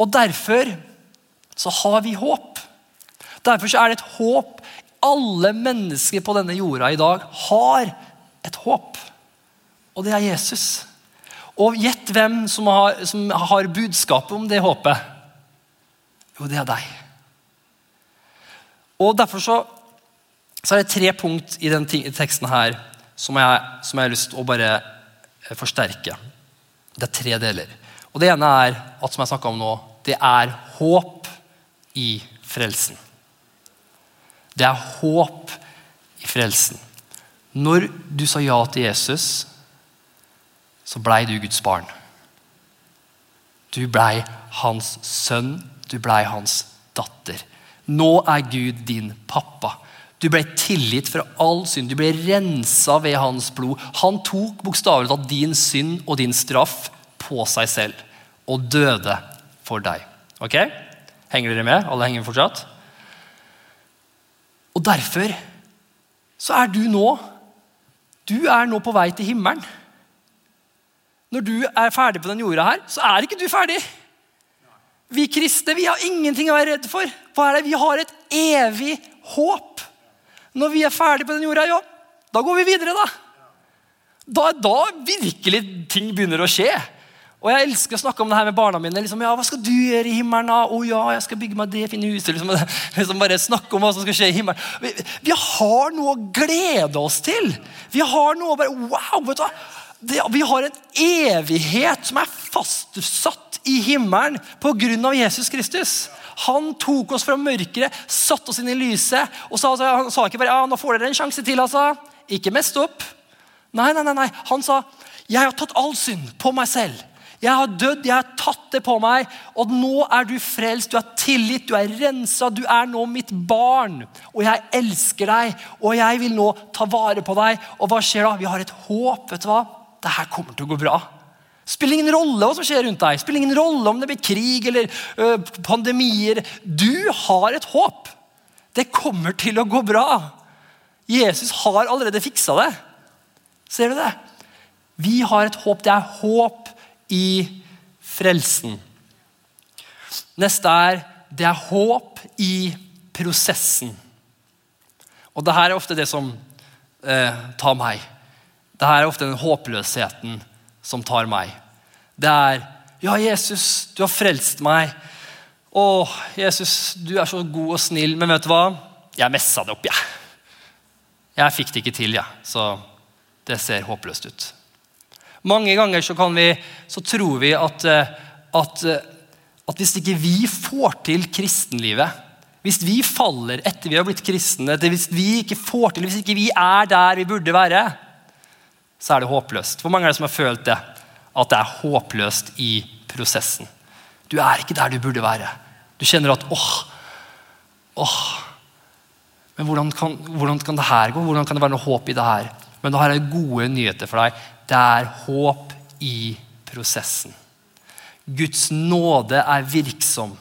Og derfor så har vi håp. Derfor er det et håp. Alle mennesker på denne jorda i dag har et håp. Og det er Jesus. Og gjett hvem som har, som har budskapet om det håpet. Jo, det er deg. Og Derfor så, så er det tre punkt i den teksten her som jeg, som jeg har lyst til å bare eh, forsterke. Det er tre deler. Og Det ene er at som jeg om nå, det er håp i frelsen. Det er håp i frelsen. Når du sa ja til Jesus, så blei du Guds barn. Du blei hans sønn, du blei hans datter. Nå er Gud din pappa. Du ble tilgitt fra all synd. Du ble rensa ved hans blod. Han tok bokstavelig talt din synd og din straff på seg selv og døde for deg. Ok? Henger dere med? Alle henger fortsatt? Og derfor så er du nå Du er nå på vei til himmelen. Når du er ferdig på den jorda her, så er ikke du ferdig. Vi kristne vi har ingenting å være redd for. Hva er det? Vi har et evig håp. Når vi er ferdig på den jorda, ja, da går vi videre, da. Da, da virkelig ting begynner å skje. Og Jeg elsker å snakke om det her med barna mine. Liksom, ja, 'Hva skal du gjøre i himmelen?' da? 'Å ja, jeg skal bygge meg det fine huset.' Liksom, liksom bare snakke om hva som skal skje i himmelen. Vi, vi, har noe å glede oss til. Vi har noe å bare Wow! vet du hva? Det, vi har en evighet som er fastsatt i himmelen pga. Jesus Kristus. Han tok oss fra mørket, satte oss inn i lyset. og sa, Han sa ikke bare ja, 'nå får dere en sjanse til'. altså. Ikke mest opp. Nei, nei, nei, nei. Han sa 'jeg har tatt all synd på meg selv'. Jeg har dødd, jeg har tatt det på meg, og nå er du frelst. Du er tilgitt, du er rensa, du er nå mitt barn. Og jeg elsker deg, og jeg vil nå ta vare på deg. Og hva skjer da? Vi har et håp. vet du hva? Det her kommer til å gå bra. Spiller ingen rolle hva som skjer rundt deg. Spiller ingen rolle om det blir krig eller ø, pandemier. Du har et håp. Det kommer til å gå bra. Jesus har allerede fiksa det. Ser du det? Vi har et håp. Det er håp i frelsen. Neste er det er håp i prosessen. Og det her er ofte det som eh, tar meg. Det her er ofte den håpløsheten som tar meg. Det er Ja, Jesus, du har frelst meg. Å, Jesus, du er så god og snill. Men vet du hva? Jeg messa det opp, jeg. Jeg fikk det ikke til, jeg. Så det ser håpløst ut. Mange ganger så, vi, så tror vi at, eh, at, eh, at, hvis ikke vi får til kristenlivet Hvis vi faller etter vi har blitt kristne, hvis vi ikke får til, hvis ikke vi er der vi burde være, så er det håpløst. Hvor mange er det som har følt det? At det er håpløst i prosessen. Du er ikke der du burde være. Du kjenner at åh, åh Men hvordan kan, hvordan kan det her gå? Hvordan kan det være noe håp i det her? Men da har jeg gode nyheter for deg. Det er håp i prosessen. Guds nåde er virksom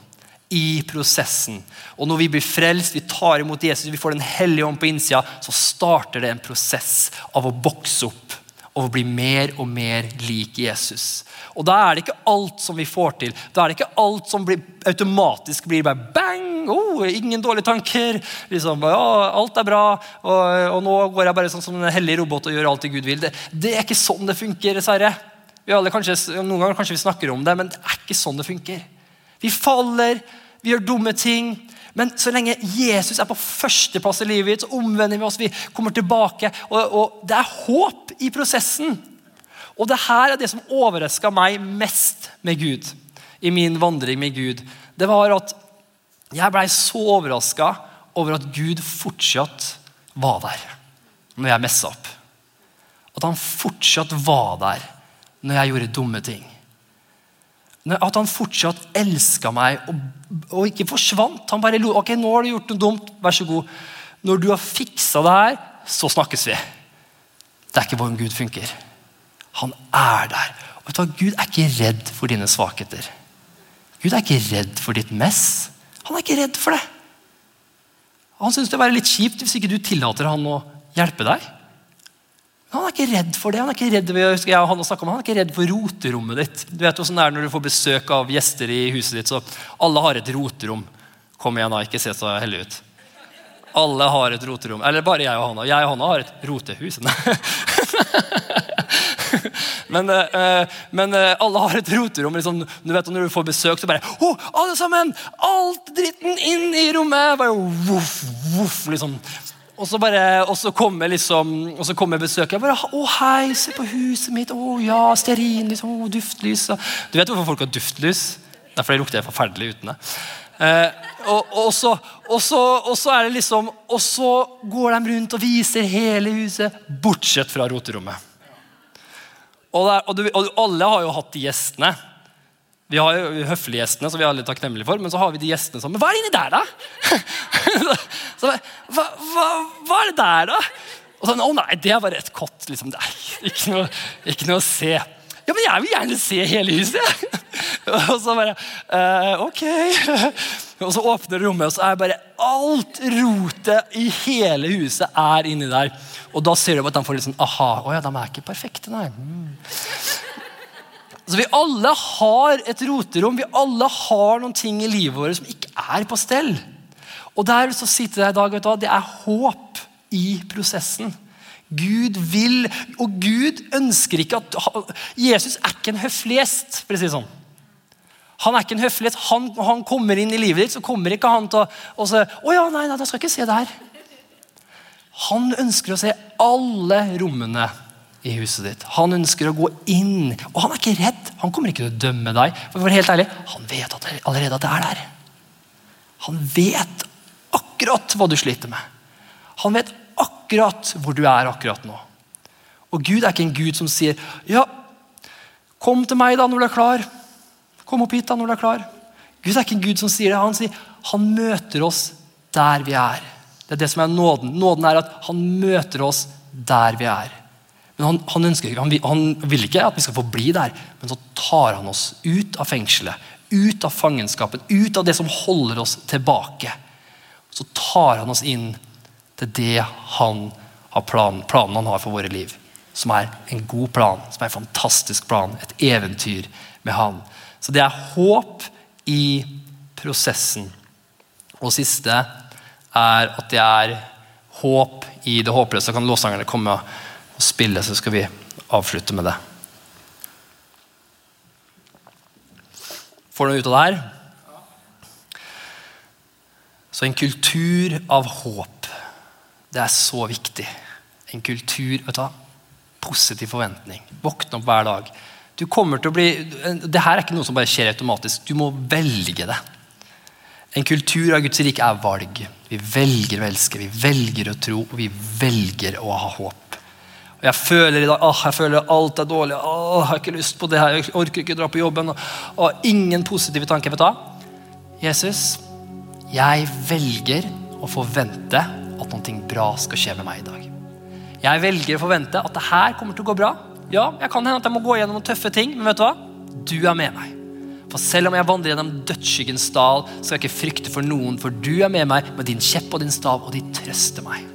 i prosessen. Og når vi blir frelst, vi tar imot Jesus, vi får Den hellige ånd på innsida, så starter det en prosess av å vokse opp og bli mer og mer lik Jesus. Og Da er det ikke alt som vi får til. Da er det ikke alt som blir, automatisk blir bare bang! Oh, ingen dårlige tanker. Liksom, ja, alt er bra. Og, og, nå går jeg bare sånn som en hellig robot og gjør alt det Gud vil. Det, det er ikke sånn det funker, dessverre. Vi alle kanskje, noen ganger kanskje vi snakker om det, men det er ikke sånn det funker. Vi faller, vi gjør dumme ting. Men så lenge Jesus er på førsteplass i livet så omvender vi oss. Vi kommer tilbake. Og, og det er håp i prosessen. Og det her er det som overraska meg mest med Gud i min vandring med Gud. Det var at jeg blei så overraska over at Gud fortsatt var der når jeg messa opp. At han fortsatt var der når jeg gjorde dumme ting. At han fortsatt elska meg og, og, ikke forsvant. Han bare lo. ok, nå har du gjort noe dumt, vær så god. Når du har fiksa det her, så snakkes vi. Det er ikke hvordan Gud funker. Han er der. Og vet du, Gud er ikke redd for dine svakheter. Gud er ikke redd for ditt mess. Han er ikke redd for det. Han syns det er litt kjipt hvis ikke du tillater han å hjelpe deg. Han er ikke redd for det. Han er ikke redd, jeg og han, om, han er ikke redd for roterommet ditt. Du vet hvordan det er Når du får besøk av gjester i huset ditt, så alle har et roterom. Kom igjen, da. Ikke se så heldig ut. Alle har et roterom. Eller bare jeg og Hanna. Jeg og Hanna har et rotehus. men, uh, men uh, alle har et roterom. Liksom, du vet, Når du får besøk, så bare oh, Alle sammen! Alt dritten inn i rommet! Bare woof, woof, liksom. Og så, bare, og så kommer liksom, og kommer besøket. bare, 'Å, hei, se på huset mitt. Å ja, stearinlys. Å, duftlys.' Du vet hvorfor folk har duftlys? Det er fordi det lukter forferdelig uten det. Eh, og, og, så, og, så, og, så, er det liksom Og så går de rundt og viser hele huset, bortsett fra roterommet. Og, der, og, du, og, alle har jo hatt de gjestene. Vi har jo høflige gjestene, som vi er litt takknemlige for. Men så har vi de gjestene som Men hva er inni der, da? så, hva, hva, hva, er det der, da? Og sånn, Å nei, det er bare et kott. liksom. Det er ikke noe, ikke noe å se. Ja, men jeg vil gjerne se hele huset! og så bare uh, Ok. og så åpner rommet, og så er bare alt rotet i hele huset er inni der. Og da ser du at de får litt sånn aha. Å ja, de er ikke perfekte, nei. Mm. Så Vi alle har et roterom. Vi alle har noen ting i livet vårt som ikke er på stell. Og der så sitter deg i dag, du det er håp i prosessen. Gud vil, og Gud ønsker ikke at Jesus er ikke en høflig for å si sånn. Han er ikke en høflighet. Han, han, kommer inn i livet ditt, så kommer ikke han til å si å ja, nei, nei, da skal jeg ikke se det her. Han ønsker å se alle rommene i huset ditt. Han ønsker å gå inn. Og han er ikke redd. Han kommer ikke til å dømme deg. For å være helt ærlig, Han vet at allerede at det er der. Han vet akkurat hva du sliter med. Han vet akkurat hvor du er akkurat nå. Og Gud er ikke en Gud som sier ja, kom til meg da når du er klar. Kom opp hit da når du er klar. Gud er ikke en Gud som sier det. Han sier han møter oss der vi er. Det er det som er nåden. Nåden er at han møter oss der vi er. Men han, han, ønsker, han, han vil ikke at vi skal få bli der, men så tar han oss ut av fengselet, ut av fangenskapen, ut av det som holder oss tilbake. Så tar han oss inn til det han har planen, planen han har for våre liv. Som er en god plan, som er en fantastisk plan. Et eventyr med han. Så det er håp i prosessen. Og siste er at det er håp i det håpløse. Så kan låtsangerne komme og spille, så skal vi avslutte med det. Får du noe ut av det her? Så en kultur av håp. Det er så viktig. En kultur vet du, Positiv forventning. Våkne opp hver dag. Du kommer til å bli, det her er ikke noe som bare skjer automatisk. Du må velge det. En kultur av Guds rike er valg. Vi velger å elske, vi velger å tro, og vi velger å ha håp. Og Jeg føler i dag, åh, jeg føler alt er dårlig, åh, jeg har ikke lyst på det her, jeg orker ikke dra på jobben. Og, og ingen positive tanker. vet du? Jesus, jeg velger å forvente at noe bra skal skje med meg i dag. Jeg velger å forvente at det her kommer til å gå bra. Ja, jeg kan hende at jeg må gå gjennom noen tøffe ting, men vet du hva? Du er med meg. For selv om jeg vandrer gjennom dødsskyggens dal, skal jeg ikke frykte for noen, for du er med meg med din kjepp og din stav, og de trøster meg.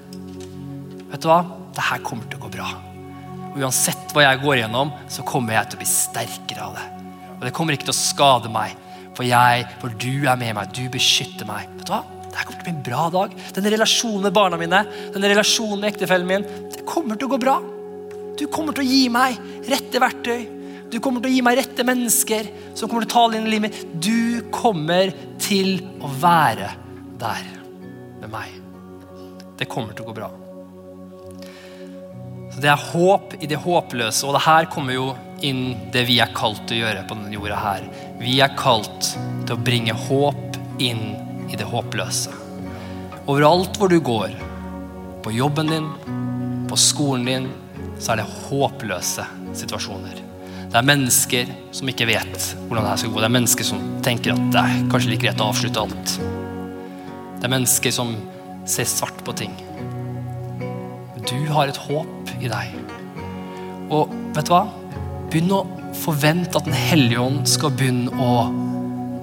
Vet du hva? Det her kommer til å gå bra. Og Uansett hva jeg går gjennom, så kommer jeg til å bli sterkere av det. Og det kommer ikke til å skade meg, for jeg, for du er med meg, du beskytter meg. Vet du hva? Det kommer til å bli en bra dag. Denne relasjonen med barna mine, denne relasjonen med ektefellen min, det kommer til å gå bra. Du kommer til å gi meg rette verktøy. Du kommer til å gi meg rette mennesker som kommer til å tale inn i livet mitt. Du kommer til å være der med meg. Det kommer til å gå bra. Det er håp i det håpløse, og det her kommer jo inn det vi er kalt til å gjøre på denne jorda her. Vi er kalt til å bringe håp inn i det håpløse. Overalt hvor du går, på jobben din, på skolen din, så er det håpløse situasjoner. Det er mennesker som ikke vet hvordan det her skal gå. Det er mennesker som tenker at det er kanskje like greit å avslutte alt. Det er mennesker som ser svart på ting. Du har et håp i deg. Og vet du hva? Begynn å forvente at Den hellige ånd skal begynne å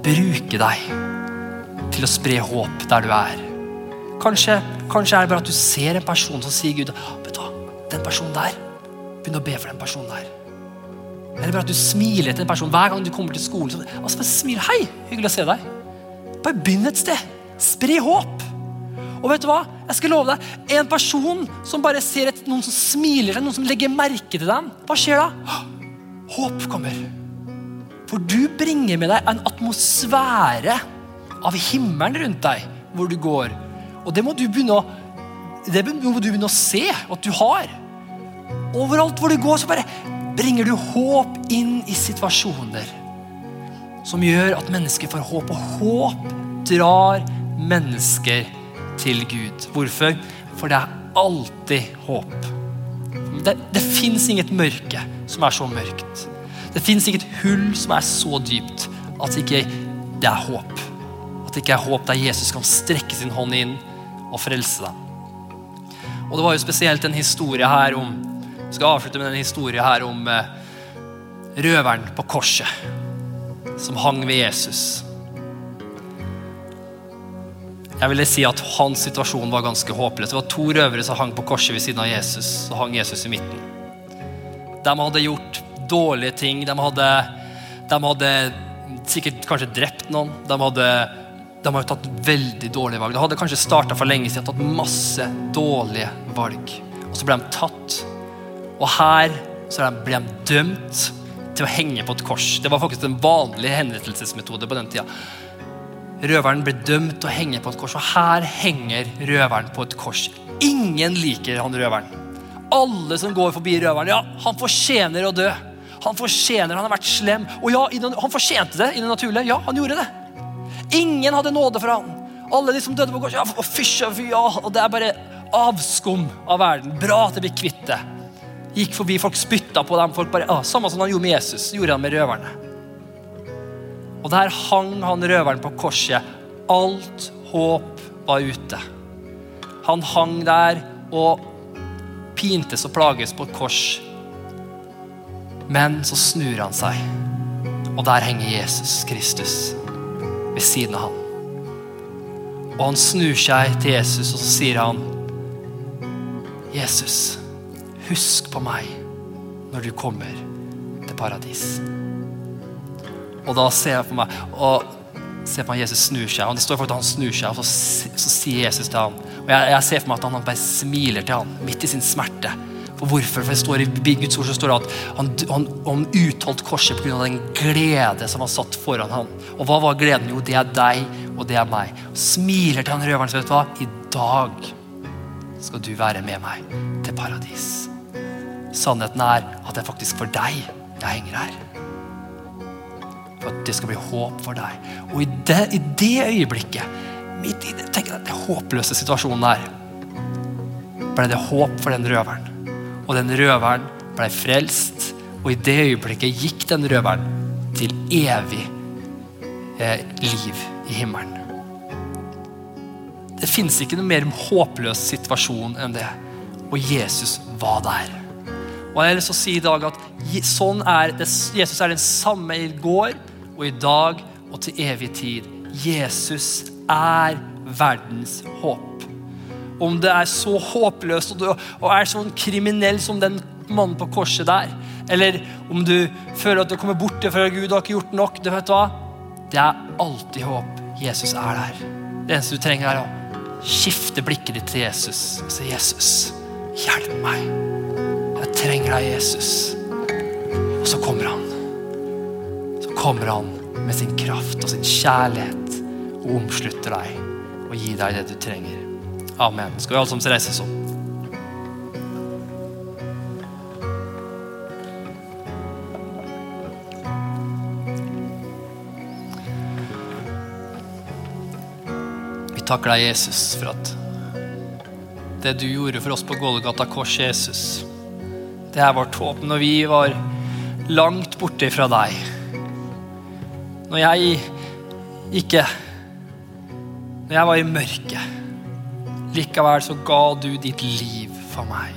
bruke deg til å spre håp der du er. Kanskje, kanskje, er det bare at du ser en person som sier Gud vet du hva, den personen der, Begynn å be for den personen der. Eller bare at du smiler til en person hver gang du kommer til skolen. Så, altså smil. 'Hei, hyggelig å se deg.' Bare begynn et sted. Spre håp. Og vet du hva? Jeg skal love deg, En person som bare ser et, noen som smiler til noen som legger merke til dem, hva skjer da? Håp kommer. For du bringer med deg en atmosfære av himmelen rundt deg hvor du går. Og det må du begynne å, det må du begynne å se at du har. Overalt hvor du går, så bare bringer du håp inn i situasjoner som gjør at mennesker får håp. Og håp drar mennesker til Gud. Hvorfor? For det er alltid håp. Det, det fins inget mørke som er så mørkt. Det fins inget hull som er så dypt at ikke det er håp. At det ikke er håp der Jesus kan strekke sin hånd inn og frelse deg. Og Det var jo spesielt en historie her om Jeg skal avslutte med en historie her om eh, røveren på korset som hang ved Jesus. Jeg ville si at Hans situasjon var ganske håpløs. Det var to røvere som hang på korset ved siden av Jesus. Så hang Jesus i midten. De hadde gjort dårlige ting. De hadde, de hadde sikkert kanskje drept noen. De hadde, de hadde tatt veldig dårlige valg. De hadde kanskje starta for lenge siden, tatt masse dårlige valg. Og så ble de tatt. Og her så ble de dømt til å henge på et kors. Det var faktisk en vanlig henrettelsesmetode på den tida. Røveren ble dømt til å henge på et kors, og her henger røveren på et kors. Ingen liker han røveren. Alle som går forbi røveren, ja, han fortjener å dø. Han fortjener, han har vært slem. Og ja, han fortjente det i det naturlige. Ja, han gjorde det. Ingen hadde nåde for han. Alle de som døde på korset, ja, fysj, ja, og det er bare avskum av verden. Bra at det blir kvitt det gikk forbi, folk spytta på dem. folk bare, ja, Samme som han gjorde med Jesus, gjorde han med røverne. Og der hang han røveren på korset. Alt håp var ute. Han hang der og pintes og plages på et kors. Men så snur han seg, og der henger Jesus Kristus ved siden av han. Og han snur seg til Jesus, og så sier han, 'Jesus' Husk på meg når du kommer til paradis. Og da ser jeg på meg og ser på meg Jesus snur seg. Og det står for at han snur seg, og så, så sier Jesus til ham Og jeg, jeg, ser for meg at han bare smiler til ham midt i sin smerte. For hvorfor? For det står I Guds ord så står det at han, han, han utholdt korset pga. den glede som var satt foran ham. Og hva var gleden? Jo, det er deg, og det er meg. Og smiler til han røveren. Så vet du hva? I dag skal du være med meg til paradis. Sannheten er at det er faktisk for deg jeg henger her. For at det skal bli håp for deg. Og i det, i det øyeblikket, midt i det, tenk deg, den håpløse situasjonen der, ble det håp for den røveren. Og den røveren ble frelst. Og i det øyeblikket gikk den røveren til evig eh, liv i himmelen. Det fins ikke noe mer håpløs situasjon enn det. Og Jesus var der. Og jeg har lyst til å si i dag at sånn er det, Jesus er den samme i går og i dag og til evig tid. Jesus er verdens håp. Om det er så håpløst og, du, og er sånn kriminell som den mannen på korset der, eller om du føler at du kommer bort fra Gud og har ikke gjort nok, du vet hva? det er alltid håp. Jesus er der. Det eneste du trenger, er å skifte blikket ditt til Jesus og si, 'Jesus, hjelp meg' Jeg trenger deg, Jesus. Og så kommer han. Kommer han med sin kraft og sin kjærlighet og omslutter deg og gir deg det du trenger. Amen. Skal vi alle sammen reise oss opp? Vi takker deg, Jesus, for at det du gjorde for oss på Golgata kors, Jesus det er vårt håp når vi var langt borte fra deg. Når jeg ikke Når jeg var i mørket. Likevel så ga du ditt liv for meg.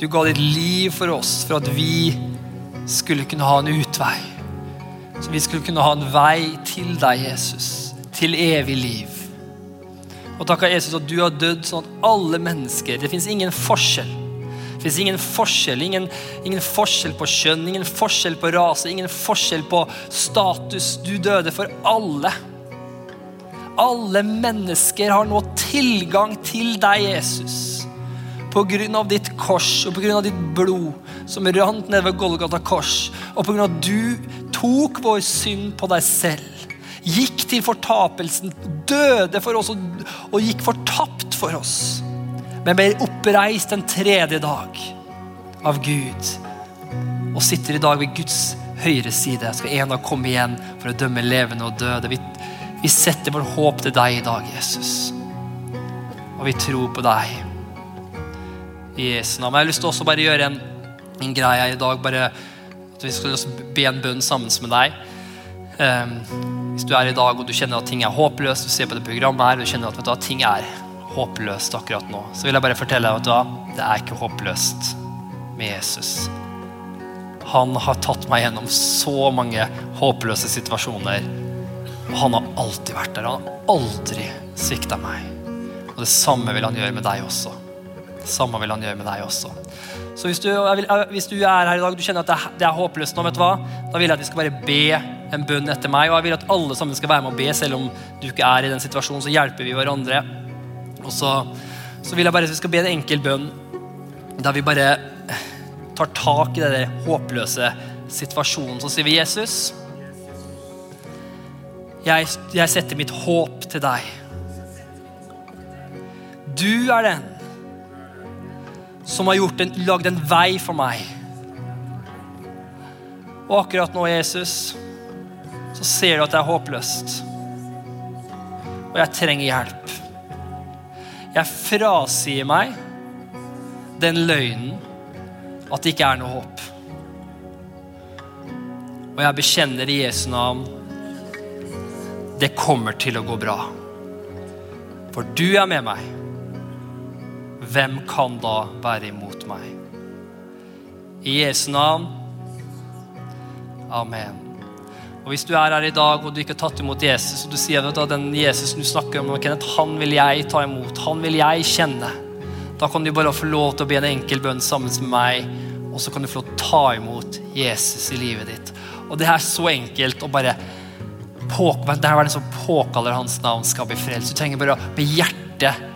Du ga ditt liv for oss for at vi skulle kunne ha en utvei. Så vi skulle kunne ha en vei til deg, Jesus. Til evig liv. Og takk av Jesus at du har dødd sånn at alle mennesker Det fins ingen forskjell det fins ingen forskjell. Ingen, ingen, forskjell på kjønn, ingen forskjell på rase, ingen forskjell på status. Du døde for alle. Alle mennesker har nå tilgang til deg, Jesus. På grunn av ditt kors og på grunn av ditt blod som rant ned ved Golgata kors. Og på grunn av at du tok vår synd på deg selv. Gikk til fortapelsen, døde for oss og, og gikk fortapt for oss. Men ble oppreist den tredje dag av Gud. Og sitter i dag ved Guds høyre side. Jeg Skal en dag komme igjen for å dømme levende og døde. Vi, vi setter vår håp til deg i dag, Jesus. Og vi tror på deg. I Jesu navn. Jeg har lyst til også bare gjøre en, en greie i dag. Bare at vi skal be en bønn sammen med deg. Um, hvis du er i dag og du kjenner at ting er håpløst, du ser på det programmet her du kjenner at, du, at ting er håpløst akkurat nå, så vil jeg bare fortelle deg at da, det er ikke håpløst med Jesus. Han har tatt meg gjennom så mange håpløse situasjoner. Og han har alltid vært der. Han har aldri svikta meg. Og det samme vil han gjøre med deg også. Det samme vil han gjøre med deg også. Så hvis du, hvis du er her i dag og du kjenner at det er, det er, håpløst nå, vet du hva? da vil jeg at vi skal bare be en bønn etter meg. Og jeg vil at alle sammen skal være med å be, selv om du ikke er i den situasjonen. Så hjelper vi hverandre. Og så, så vil jeg bare at vi skal be en enkel bønn der vi bare tar tak i den håpløse situasjonen. Så sier vi, Jesus, jeg, jeg setter mitt håp til deg. Du er den som har gjort en, lagd en vei for meg. Og akkurat nå, Jesus, så ser du at det er håpløst. Og jeg trenger hjelp. Jeg frasier meg den løgnen at det ikke er noe håp. Og jeg bekjenner i Jesu navn det kommer til å gå bra. For du er med meg hvem kan da være imot meg? I Jesu navn. Amen. Og Hvis du er her i dag og du ikke har tatt imot Jesus, og du sier at den Jesus du snakker om, Kenneth, han vil jeg ta imot, han vil jeg kjenne, da kan du bare få lov til å be en enkel bønn sammen med meg, og så kan du få lov til å ta imot Jesus i livet ditt. Og det er så enkelt å bare det er den som påkaller hans navn, skal bli frelst. Du trenger bare å med hjertet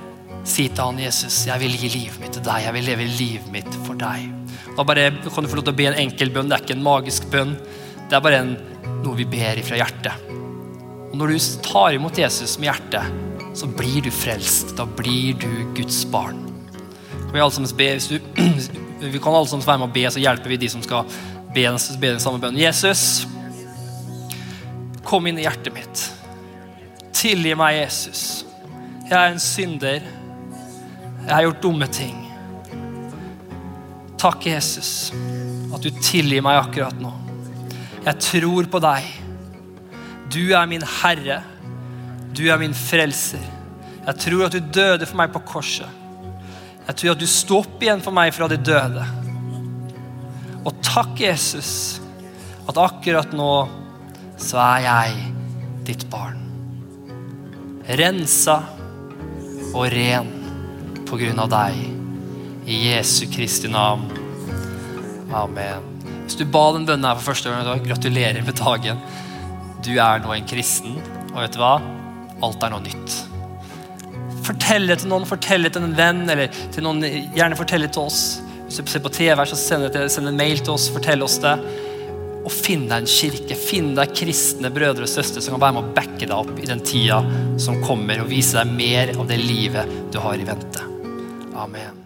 Si til han, Jesus, jeg vil gi livet mitt til deg. Jeg vil leve livet mitt for deg. Da bare kan du få lov til å be en enkel bønn. Det er ikke en magisk bønn. Det er bare en, noe vi ber ifra hjertet. Og når du tar imot Jesus med hjertet, så blir du frelst. Da blir du Guds barn. Vi, be, du, vi kan alle sammen være med å be, så hjelper vi de som skal be be den samme bønnen. Jesus, kom inn i hjertet mitt. Tilgi meg, Jesus. Jeg er en synder. Jeg har gjort dumme ting. Takk, Jesus, at du tilgir meg akkurat nå. Jeg tror på deg. Du er min Herre. Du er min frelser. Jeg tror at du døde for meg på korset. Jeg tror at du sto opp igjen for meg fra de døde. Og takk, Jesus, at akkurat nå så er jeg ditt barn. Rensa og ren på grunn av deg. I Jesu Kristi navn. Amen. Hvis du ba den bønnen her for første gang, gratulerer med dagen. Du er nå en kristen, og vet du hva? Alt er noe nytt. Fortell det til noen, fortell det til en venn, eller til noen, gjerne fortell det til oss. Hvis du ser på TV, så send, det, send en mail til oss, fortell oss det. Og finn deg en kirke, finn deg kristne brødre og søstre som kan være med å backe deg opp i den tida som kommer, og vise deg mer av det livet du har i vente. Amen.